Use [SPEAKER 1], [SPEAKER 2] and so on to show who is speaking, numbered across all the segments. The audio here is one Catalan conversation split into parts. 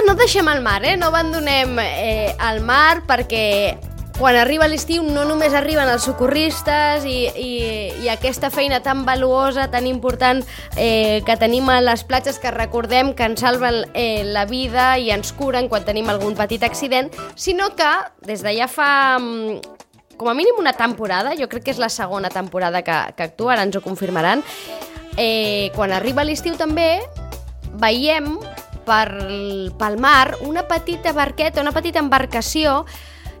[SPEAKER 1] Dotze no deixem el mar, eh? No abandonem eh, el mar perquè quan arriba l'estiu no només arriben els socorristes i, i, i aquesta feina tan valuosa, tan important eh, que tenim a les platges que recordem que ens salven eh, la vida i ens curen quan tenim algun petit accident, sinó que des de ja fa mm, com a mínim una temporada, jo crec que és la segona temporada que, que actua, ara ens ho confirmaran, eh, quan arriba l'estiu també veiem per, pel mar una petita barqueta, una petita embarcació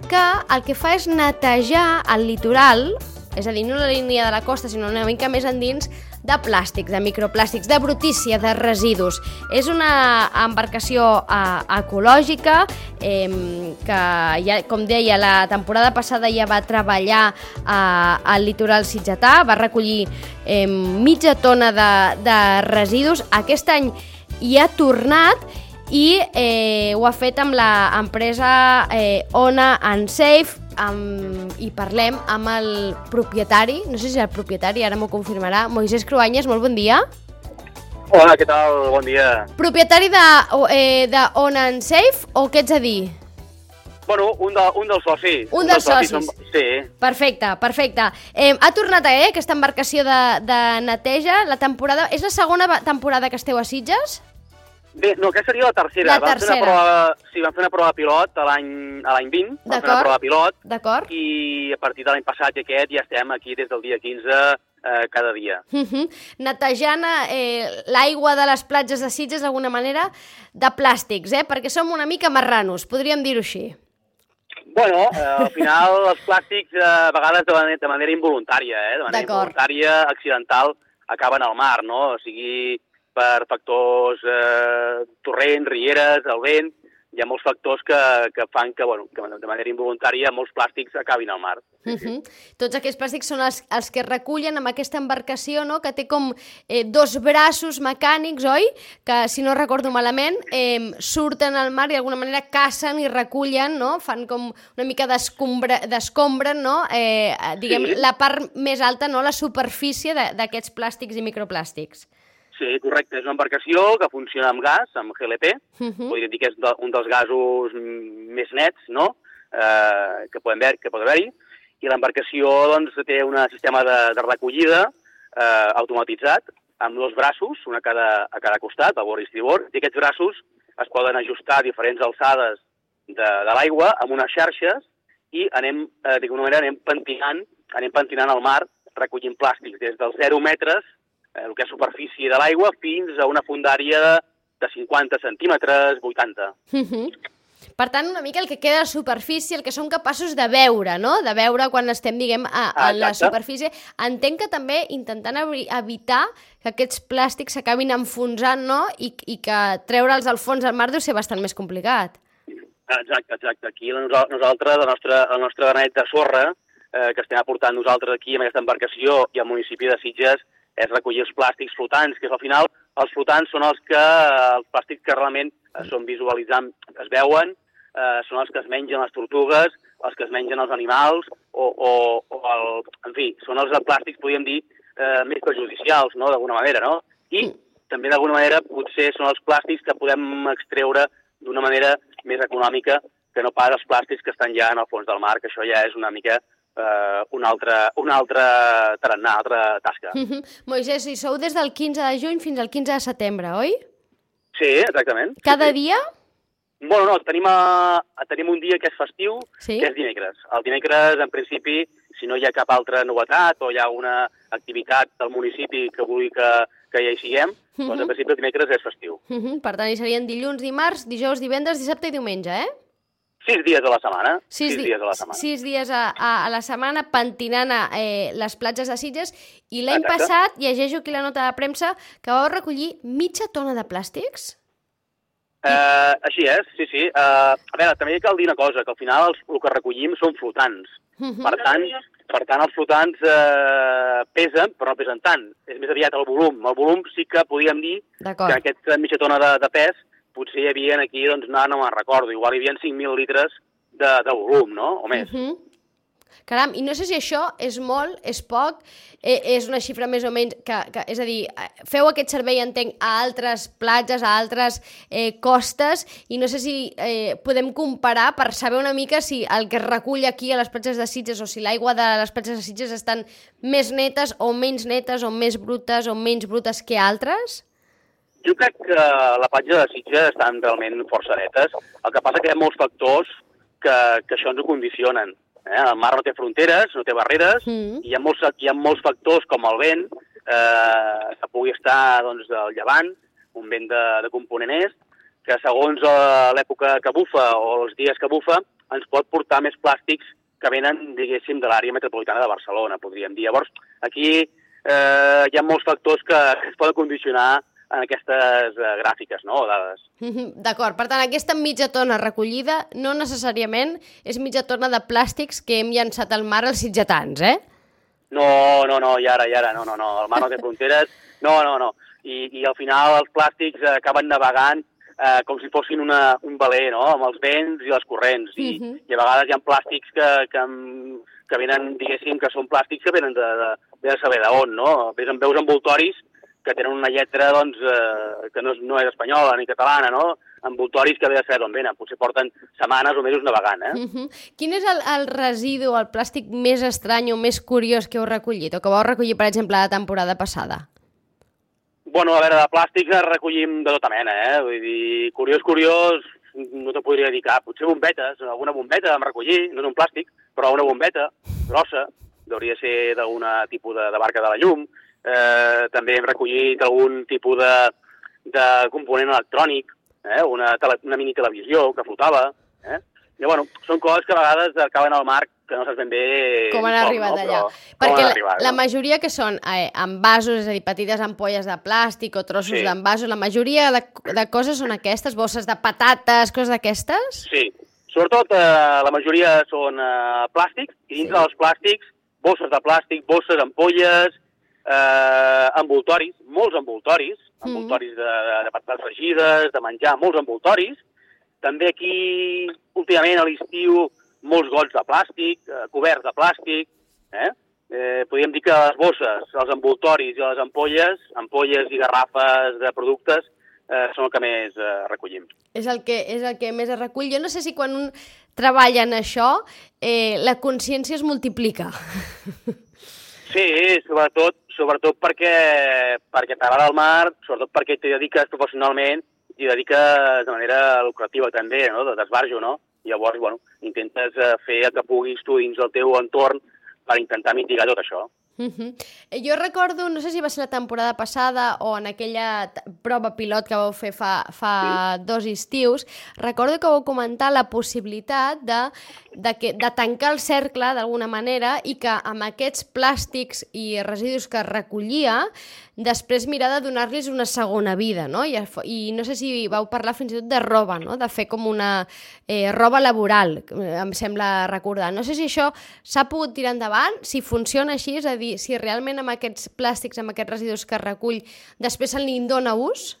[SPEAKER 1] que el que fa és netejar el litoral, és a dir, no la línia de la costa, sinó una mica més endins, de plàstics, de microplàstics, de brutícia, de residus. És una embarcació eh, ecològica eh, que, ja, com deia, la temporada passada ja va treballar eh, al litoral sitgetà, va recollir eh, mitja tona de, de residus. Aquest any hi ha tornat i eh, ho ha fet amb l'empresa eh, Ona and Safe amb, i parlem amb el propietari, no sé si és el propietari, ara m'ho confirmarà, Moisés Cruanyes, molt bon dia.
[SPEAKER 2] Hola, què tal? Bon dia.
[SPEAKER 1] Propietari de, eh, de Ona and Safe o què ets a dir?
[SPEAKER 2] Bueno, un, de, un dels socis.
[SPEAKER 1] Un dels socis.
[SPEAKER 2] Som, sí.
[SPEAKER 1] Perfecte, perfecte. Eh, ha tornat eh, aquesta embarcació de, de neteja, la temporada... És la segona temporada que esteu a Sitges?
[SPEAKER 2] Bé, no, aquesta seria la tercera.
[SPEAKER 1] La
[SPEAKER 2] Vam fer
[SPEAKER 1] tercera.
[SPEAKER 2] una prova, sí, vam fer una prova pilot a l'any a l'any 20. Vam fer una prova pilot
[SPEAKER 1] D'acord?
[SPEAKER 2] i a partir de l'any passat i aquest ja estem aquí des del dia 15 eh, cada dia.
[SPEAKER 1] Uh -huh. Netejant eh, l'aigua de les platges de Sitges d'alguna manera de plàstics, eh? perquè som una mica marranos, podríem dir-ho així.
[SPEAKER 2] Bueno, eh, al final els plàstics eh, a vegades de manera, de manera involuntària, eh? de manera involuntària, accidental, acaben al mar, no? O sigui, per factors eh, torrents, rieres, el vent, hi ha molts factors que, que fan que, bueno, que de manera involuntària molts plàstics acabin al mar.
[SPEAKER 1] Uh -huh. Tots aquests plàstics són els, els que recullen amb aquesta embarcació, no?, que té com eh, dos braços mecànics, oi?, que, si no recordo malament, eh, surten al mar i d'alguna manera cacen i recullen, no?, fan com una mica d'escombra- d'escombren, no?, eh, diguem,
[SPEAKER 2] Sí.
[SPEAKER 1] la part més alta, no?, la superfície d'aquests plàstics i microplàstics.
[SPEAKER 2] Sí, correcte. És una embarcació que funciona amb gas, amb GLP.
[SPEAKER 1] Uh -huh.
[SPEAKER 2] Podríem dir que és un dels gasos més nets, no?, eh, que, podem veure, que pot haver-hi. I l'embarcació, doncs, té un sistema de, de recollida eh, automatitzat, amb dos braços, un a cada, a cada costat, a bord i estribord, i aquests braços es poden ajustar a diferents alçades de, de l'aigua amb unes xarxes i anem, eh, d'alguna manera, anem pentinant, anem pentinant el mar recollint plàstics des dels 0 metres, eh, el que és superfície de l'aigua, fins a una fundària de 50 centímetres, 80.
[SPEAKER 1] Uh -huh. Per tant, una mica el que queda a superfície, el que som capaços de veure, no? De veure quan estem, diguem, a, a la superfície. Entenc que també intentant evi- evitar que aquests plàstics s'acabin enfonsant, no? I, I que treure'ls al fons del mar deu ser bastant més complicat.
[SPEAKER 2] Exacte, exacte. Aquí nosaltres, el nostre, el nostre granet de sorra, eh, que estem aportant nosaltres aquí amb aquesta embarcació i al municipi de Sitges, és recollir els plàstics flotants, que és al final, els flotants són els que, eh, els plàstics que realment eh, són visualitzant, es veuen, eh, són els que es mengen les tortugues, els que es mengen els animals, o, o, o el, en fi, són els plàstics, podríem dir, eh, més perjudicials, no?, d'alguna manera, no? I també d'alguna manera potser són els plàstics que podem extreure d'una manera més econòmica que no pas els plàstics que estan ja en el fons del mar, que això ja és una mica eh, una altra, una altra tarannà, altra tasca.
[SPEAKER 1] Uh -huh. Moisès, i sou des del 15 de juny fins al 15 de setembre, oi?
[SPEAKER 2] Sí, exactament.
[SPEAKER 1] Cada
[SPEAKER 2] sí, sí.
[SPEAKER 1] dia?
[SPEAKER 2] Bueno, no, tenim, a, tenim un dia que és festiu,
[SPEAKER 1] Sí?
[SPEAKER 2] que és dimecres. El dimecres, en principi, si no hi ha cap altra novetat o hi ha una activitat del municipi que vulgui que, que ja hi siguem, doncs
[SPEAKER 1] Mhm.
[SPEAKER 2] en principi el dimecres és festiu.
[SPEAKER 1] Uh -huh. Per tant, hi serien dilluns, dimarts, dijous, divendres, dissabte i diumenge, eh?
[SPEAKER 2] Sis dies a la setmana. Sis,
[SPEAKER 1] di-
[SPEAKER 2] dies a la setmana.
[SPEAKER 1] Sis dies a, a, a la setmana pentinant a, eh, les platges de Sitges i l'any passat, llegeixo aquí la nota de premsa, que vau recollir mitja tona de plàstics?
[SPEAKER 2] Uh, així és, sí, sí. Uh, a veure, també cal dir una cosa, que al final els, el que recollim són flotants.
[SPEAKER 1] Mhm.
[SPEAKER 2] Per tant, per tant els flotants uh, pesen, però no pesen tant. És més aviat el volum. El volum sí que podríem dir que aquesta mitja tona de, de pes potser hi havia aquí, doncs no, no me'n recordo, igual hi havia 5.000 litres de, de volum, no? O més.
[SPEAKER 1] Mhm. Caram, i no sé si això és molt, és poc, eh, és una xifra més o menys... Que, que, és a dir, eh, feu aquest servei, entenc, a altres platges, a altres eh, costes, i no sé si eh, podem comparar per saber una mica si el que es recull aquí a les platges de Sitges o si l'aigua de les platges de Sitges estan més netes o menys netes o més brutes o menys brutes que altres?
[SPEAKER 2] Jo crec que la platja de Sitges estan realment força netes. El que passa que hi ha molts factors que, que això ens ho condicionen. Eh? El mar no té fronteres, no té barreres,
[SPEAKER 1] Mm.
[SPEAKER 2] i hi ha molts, hi ha molts factors com el vent, eh, que pugui estar doncs, del llevant, un vent de, de component est, que segons eh, l'època que bufa o els dies que bufa, ens pot portar més plàstics que venen, diguéssim, de l'àrea metropolitana de Barcelona, podríem dir. Llavors, aquí eh, hi ha molts factors que, que es poden condicionar en aquestes eh, gràfiques, no?, o dades.
[SPEAKER 1] Mhm, D'acord, per tant, aquesta mitja tona recollida no necessàriament és mitja tona de plàstics que hem llançat al mar als sitgetans, eh?
[SPEAKER 2] No, no, no, i ara, i ara, no, no, no, el mar no té fronteres, no, no, no. I, i al final els plàstics eh, acaben navegant eh, com si fossin una, un veler, no?, amb els vents i les corrents. I,
[SPEAKER 1] Mhm.
[SPEAKER 2] i a vegades hi ha plàstics que, que, que venen, diguéssim, que són plàstics que venen de, de, de saber d'on, no? Ves, veus envoltoris que tenen una lletra, doncs, eh, que no és, no és espanyola ni catalana, no?, envoltoris que ve de saber d'on venen. Potser porten setmanes o mesos navegant, eh?
[SPEAKER 1] Mhm. Quin és el, el residu, el plàstic més estrany o més curiós que heu recollit o que vau recollir, per exemple, la temporada passada?
[SPEAKER 2] Bueno, a veure, de plàstics recollim de tota mena, eh? Vull dir, curiós, curiós, no te podria dir cap. Potser bombetes, alguna bombeta vam recollir, no és un plàstic, però una bombeta grossa, hauria de ser d'algun tipus de, de barca de la llum. Eh, també hem recollit algun tipus de, de component electrònic, eh? una, tele, una mini televisió que flotava. Eh? I, bueno, són coses que a vegades acaben al mar que no saps ben bé
[SPEAKER 1] Com han arribat
[SPEAKER 2] no?
[SPEAKER 1] allà?
[SPEAKER 2] Però,
[SPEAKER 1] Perquè la,
[SPEAKER 2] arribat,
[SPEAKER 1] la
[SPEAKER 2] no?
[SPEAKER 1] majoria que són eh, envasos, és a dir, petites ampolles de plàstic o trossos
[SPEAKER 2] Sí.
[SPEAKER 1] d'envasos, la majoria de, de coses són aquestes, bosses de patates, coses d'aquestes?
[SPEAKER 2] Sí, sobretot eh, la majoria són eh, plàstics, i dins
[SPEAKER 1] Sí.
[SPEAKER 2] dels plàstics, bosses de plàstic, bosses, ampolles, eh, envoltoris, molts envoltoris,
[SPEAKER 1] Mhm.
[SPEAKER 2] envoltoris de, de, de patates fregides, de menjar, molts envoltoris. També aquí, últimament, a l'estiu, molts gots de plàstic, eh, coberts de plàstic, eh? Eh, podríem dir que les bosses, els envoltoris i les ampolles, ampolles i garrafes de productes, eh, són el que més eh, recollim.
[SPEAKER 1] És el, que, és el que més es recull. Jo no sé si quan un treballa en això eh, la consciència es multiplica.
[SPEAKER 2] Sí, sobretot, sobretot perquè, perquè t'agrada el mar, sobretot perquè t'hi dediques professionalment i dediques de manera lucrativa també, no? de d'esbarjo, no? Llavors, bueno, intentes eh, fer el que puguis tu dins del teu entorn per intentar mitigar tot això.
[SPEAKER 1] Uh -huh. Jo recordo, no sé si va ser la temporada passada o en aquella prova pilot que vau fer fa, fa sí. dos estius, recordo que vau comentar la possibilitat de, de, que, de tancar el cercle d'alguna manera i que amb aquests plàstics i residus que recollia, després mirar de donar-los una segona vida, no? I, I no sé si vau parlar fins i tot de roba, no? De fer com una eh, roba laboral, eh, em sembla recordar. No sé si això s'ha pogut tirar endavant, si funciona així, és a dir, si realment amb aquests plàstics, amb aquests residus que recull, després se'n li dona ús?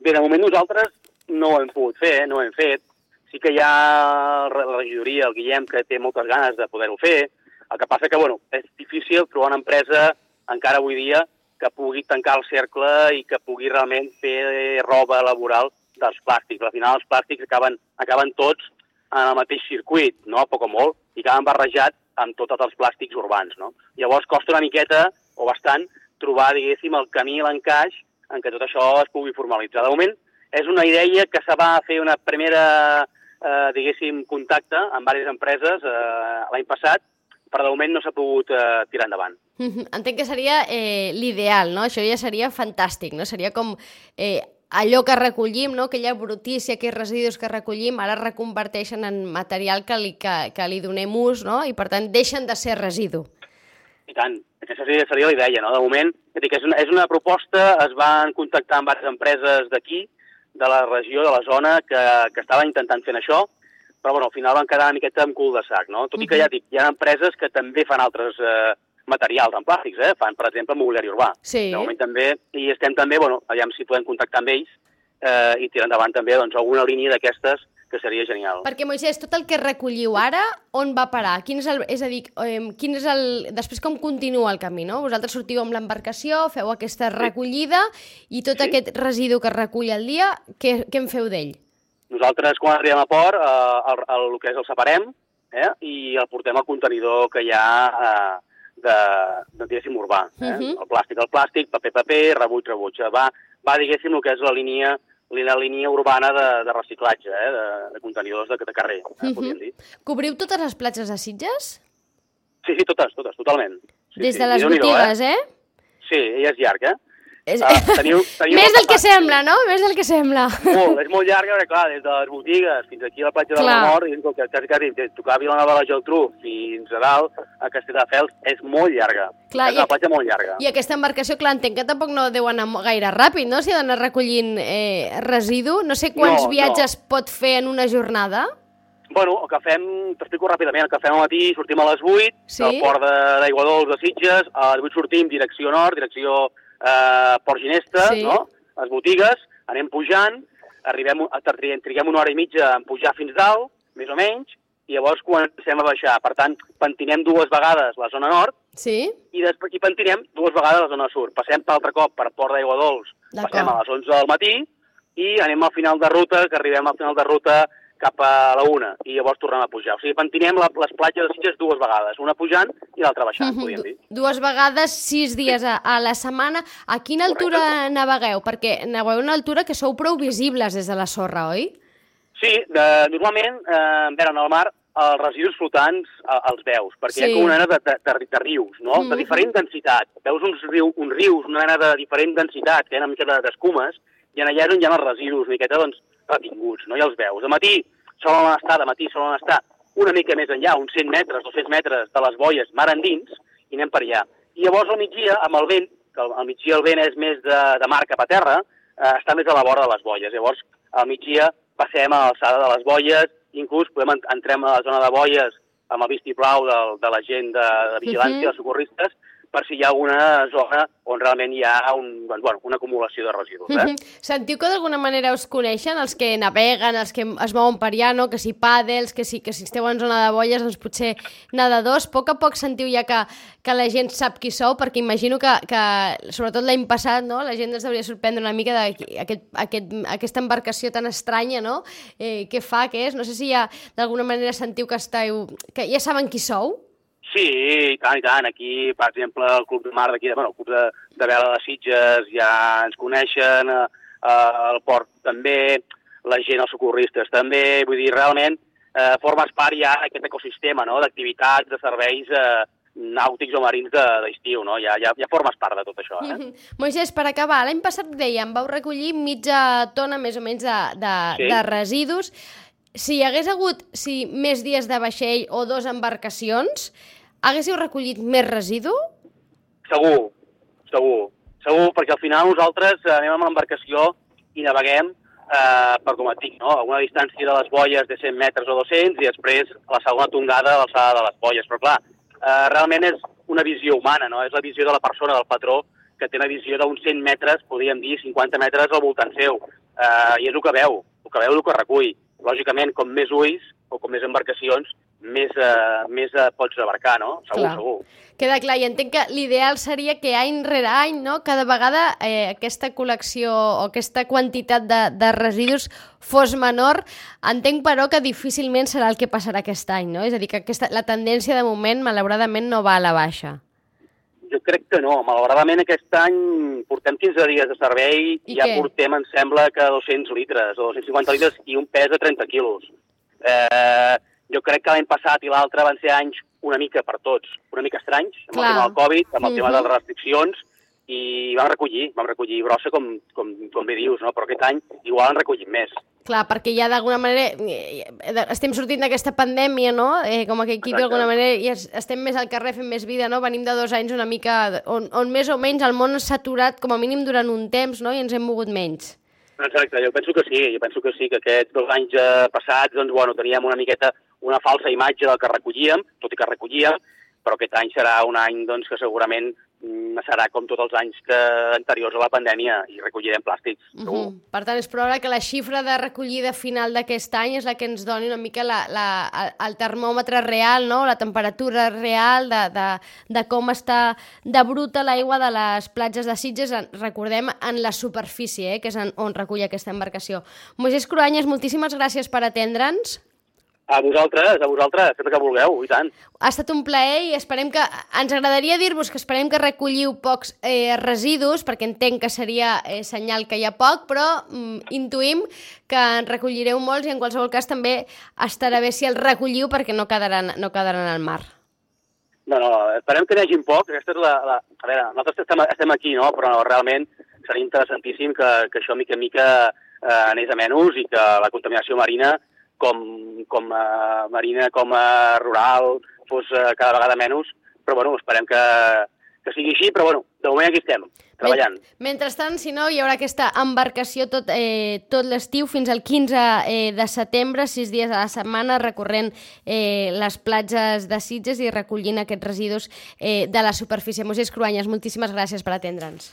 [SPEAKER 2] Bé, de moment nosaltres no ho hem pogut fer, eh? no ho hem fet. Sí que hi ha la regidoria, el Guillem, que té moltes ganes de poder-ho fer. El que passa que, bueno, és difícil trobar una empresa, encara avui dia, que pugui tancar el cercle i que pugui realment fer roba laboral dels plàstics. Al final els plàstics acaben, acaben tots en el mateix circuit, no? poc o molt, i acaben barrejats amb tots els plàstics urbans. No? Llavors costa una miqueta, o bastant, trobar, diguéssim, el camí i l'encaix en què tot això es pugui formalitzar. De moment és una idea que se va fer una primera, eh, diguéssim, contacte amb diverses empreses eh, l'any passat, però de moment no s'ha pogut eh, tirar endavant.
[SPEAKER 1] Entenc que seria eh, l'ideal, no? Això ja seria fantàstic, no? Seria com eh, allò que recollim, no? aquella brutícia, aquells residus que recollim, ara es reconverteixen en material que li, que, que li donem ús, no? i per tant deixen de ser residu.
[SPEAKER 2] I tant, aquesta seria, seria la idea, no? De moment, és, és, una, és una proposta, es van contactar amb diverses empreses d'aquí, de la regió, de la zona, que, que estaven intentant fer això, però bueno, al final van quedar una miqueta amb cul de sac, no? Tot i que ja dic, hi ha empreses que també fan altres eh, materials en plàstics, eh? Fan, per exemple, mobiliari urbà.
[SPEAKER 1] Sí.
[SPEAKER 2] De moment també, i estem també, bueno, aviam si podem contactar amb ells eh, i tirar endavant també doncs, alguna línia d'aquestes que seria genial.
[SPEAKER 1] Perquè, Moisès, tot el que recolliu ara, on va parar? Quin és el, és a dir, eh, quin és el, després com continua el camí, no? Vosaltres sortiu amb l'embarcació, feu aquesta recollida i tot
[SPEAKER 2] Sí.
[SPEAKER 1] aquest residu que recull al dia, què, què en feu d'ell?
[SPEAKER 2] Nosaltres, quan arribem a port, eh, el, el, el que és el separem eh, i el portem al contenidor que hi ha eh, de, de diguéssim, urbà. Eh?
[SPEAKER 1] Mhm.
[SPEAKER 2] El plàstic, el plàstic, paper, paper, rebuig, rebuig. Va, va diguéssim, el que és la línia la línia urbana de, de reciclatge, eh? de, de contenidors de, de carrer, eh?
[SPEAKER 1] Mhm.
[SPEAKER 2] podríem dir.
[SPEAKER 1] Cobriu totes les platges de Sitges?
[SPEAKER 2] Sí, sí, totes, totes, totalment. Sí,
[SPEAKER 1] Des
[SPEAKER 2] sí.
[SPEAKER 1] de les
[SPEAKER 2] I Déu-n'hi-do,
[SPEAKER 1] botigues, eh?
[SPEAKER 2] Eh? Sí, ella és llarg, eh?
[SPEAKER 1] És...
[SPEAKER 2] Ah, teniu, teniu
[SPEAKER 1] Més del que sembla, no? Més del que sembla.
[SPEAKER 2] Molt, és molt llarga, perquè clar, des de les botigues fins aquí a la platja
[SPEAKER 1] Clar.
[SPEAKER 2] Nord, i quasi, quasi, quasi de tocar Vilanova de la Geltrú fins a dalt, a Castelldefels, és molt llarga.
[SPEAKER 1] Clar,
[SPEAKER 2] és una platja molt llarga.
[SPEAKER 1] I aquesta embarcació, clar, entenc que tampoc no deu anar gaire ràpid, no? Si ha d'anar recollint eh, residu. No sé quants
[SPEAKER 2] No,
[SPEAKER 1] viatges pot fer en una jornada.
[SPEAKER 2] Bueno, el que fem, t'explico ràpidament, el que fem al matí, sortim a les 8,
[SPEAKER 1] Sí.
[SPEAKER 2] del port de- d'Aigua Dols de Sitges, a les 8 sortim direcció nord, direcció eh, Port Ginesta,
[SPEAKER 1] Sí.
[SPEAKER 2] no? les botigues, anem pujant, arribem, triguem, triguem una hora i mitja en pujar fins dalt, més o menys, i llavors comencem a baixar. Per tant, pentinem dues vegades la zona nord,
[SPEAKER 1] Sí?
[SPEAKER 2] i després i pentinem dues vegades la zona sud. Passem per altre cop per Port d'Aigua Dols, passem a les 11 del matí i anem al final de ruta, que arribem al final de ruta cap a la una, i llavors tornem a pujar. O sigui, pentinem la, les platges de Sitges dues vegades, una pujant i l'altra baixant,
[SPEAKER 1] Mhm.
[SPEAKER 2] podríem
[SPEAKER 1] Du-
[SPEAKER 2] dir.
[SPEAKER 1] Dues vegades, sis dies a, a la setmana. A quina altura navegueu? Perquè navegueu a una altura que sou prou visibles des de la sorra, oi?
[SPEAKER 2] Sí, de, normalment, eh, veure, en el mar, els residus flotants eh, els veus, perquè hi
[SPEAKER 1] Sí.
[SPEAKER 2] ha com una mena de, de, de, de rius, no?
[SPEAKER 1] Mhm.
[SPEAKER 2] De diferent densitat. Veus uns, riu, uns rius, una mena de diferent densitat, que hi ha una mica de- d'escumes, i en allà és on hi ha els residus, una miqueta, doncs, retinguts, no? I els veus. De matí solen estar, de matí solen estar una mica més enllà, uns 100 metres, 200 metres de les boies mar endins, i anem per allà. I llavors al migdia, amb el vent, que al migdia el vent és més de, de mar cap a terra, eh, està més a la vora de les boies. Llavors, al migdia passem a l'alçada de les boies, inclús podem en- entrem a la zona de boies amb el vistiplau del, de la gent de, de vigilància,
[SPEAKER 1] Mhm.
[SPEAKER 2] dels socorristes, per si hi ha alguna zona on realment hi ha un, bueno, una acumulació de residus. Eh?
[SPEAKER 1] Mhm. Sentiu que d'alguna manera us coneixen, els que naveguen, els que es mouen per allà, no? que si pàdels, que si, que si esteu en zona de boies, doncs potser nedadors. A poc a poc sentiu ja que, que la gent sap qui sou, perquè imagino que, que sobretot l'any passat, no? la gent els hauria sorprendre una mica d'aquesta aquest, aquesta embarcació tan estranya, no? Eh, què fa, què és? No sé si ja d'alguna manera sentiu que esteu... que ja saben qui sou.
[SPEAKER 2] Sí, i tant, i tant. Aquí, per exemple, el Club de Mar d'aquí, bueno, el Club de, de Vela de Sitges ja ens coneixen, eh, eh, el port també, la gent, els socorristes també, vull dir, realment eh, formes part ja d'aquest ecosistema, no?, d'activitats, de serveis eh, nàutics o marins de- d'estiu, no? Ja, ja, ja formes part de tot això, eh?
[SPEAKER 1] Mhm. Moisès, per acabar, l'any passat dèiem, vau recollir mitja tona més o menys de, de,
[SPEAKER 2] Sí.
[SPEAKER 1] de residus. Si hi hagués hagut si, més dies de vaixell o dos embarcacions, haguéssiu recollit més residu?
[SPEAKER 2] Segur, segur. Segur, perquè al final nosaltres eh, anem amb l'embarcació i naveguem eh, per, com et dic, no? a una distància de les boies de 100 metres o 200 i després la segona tongada a l'alçada de les boies. Però clar, eh, realment és una visió humana, no? és la visió de la persona, del patró, que té una visió d'uns 100 metres, podríem dir 50 metres al voltant seu. Eh, I és el que veu, el que veu el que recull. Lògicament, com més ulls o com més embarcacions, més, eh, més eh, pots abarcar, no? Segur,
[SPEAKER 1] Clar.
[SPEAKER 2] segur.
[SPEAKER 1] Queda clar, i entenc que l'ideal seria que any rere any, no? cada vegada eh, aquesta col·lecció o aquesta quantitat de, de residus fos menor. Entenc, però, que difícilment serà el que passarà aquest any, no? És a dir, que aquesta, la tendència de moment, malauradament, no va a la baixa.
[SPEAKER 2] jo crec que no. Malauradament aquest any portem 15 dies de servei
[SPEAKER 1] I
[SPEAKER 2] i ja
[SPEAKER 1] què?
[SPEAKER 2] portem, em sembla, que 200 litres o 250 litres i un pes de 30 quilos. Eh, jo crec que l'any passat i l'altre van ser anys una mica per tots, una mica estranys, amb
[SPEAKER 1] Clar.
[SPEAKER 2] el tema del Covid, amb el tema
[SPEAKER 1] Mhm.
[SPEAKER 2] de les restriccions, i vam recollir, vam recollir brossa com, com, com bé dius, no? però aquest any igual han recollit més.
[SPEAKER 1] Clar, perquè ja d'alguna manera eh, eh, estem sortint d'aquesta pandèmia, no? Eh, com aquell equip d'alguna manera i es- estem més al carrer fent més vida, no? Venim de dos anys una mica on, on més o menys el món s'ha aturat com a mínim durant un temps, no? I ens hem mogut menys.
[SPEAKER 2] Exacte, jo penso que sí, jo penso que sí, que aquests dos anys eh, passats, doncs, bueno, teníem una miqueta una falsa imatge del que recollíem, tot i que recollíem, però aquest any serà un any doncs, que segurament mm, serà com tots els anys que, anteriors a la pandèmia i recollirem plàstics.
[SPEAKER 1] Uh -huh. Per tant, és probable que la xifra de recollida final d'aquest any és la que ens doni una mica la, la, el- termòmetre real, no? la temperatura real de, de, de com està de bruta l'aigua de les platges de Sitges, recordem, en la superfície, eh? que és en, on recull aquesta embarcació. Moisès Cruanyes, moltíssimes gràcies per atendre'ns.
[SPEAKER 2] A vosaltres, a vosaltres, sempre que vulgueu, i tant.
[SPEAKER 1] Ha estat un plaer i esperem que... Ens agradaria dir-vos que esperem que recolliu pocs eh, residus, perquè entenc que seria eh, senyal que hi ha poc, però mm, intuïm que en recollireu molts i en qualsevol cas també estarà bé si els recolliu perquè no quedaran, no quedaran al mar.
[SPEAKER 2] No, no, esperem que n'hi hagin poc. Aquesta és la, la... A veure, nosaltres estem, estem aquí, no? però no, realment seria interessantíssim que, que això mica en mica eh, anés a menys i que la contaminació marina, com, com a marina, com a rural, fos eh, cada vegada menys. Però bueno, esperem que, que sigui així, però bueno, de moment aquí estem, treballant.
[SPEAKER 1] Men- Mentrestant, si no, hi haurà aquesta embarcació tot, eh, tot l'estiu fins al 15 eh, de setembre, sis dies a la setmana, recorrent eh, les platges de Sitges i recollint aquests residus eh, de la superfície. Moisès Cruanyes, moltíssimes gràcies per atendre'ns.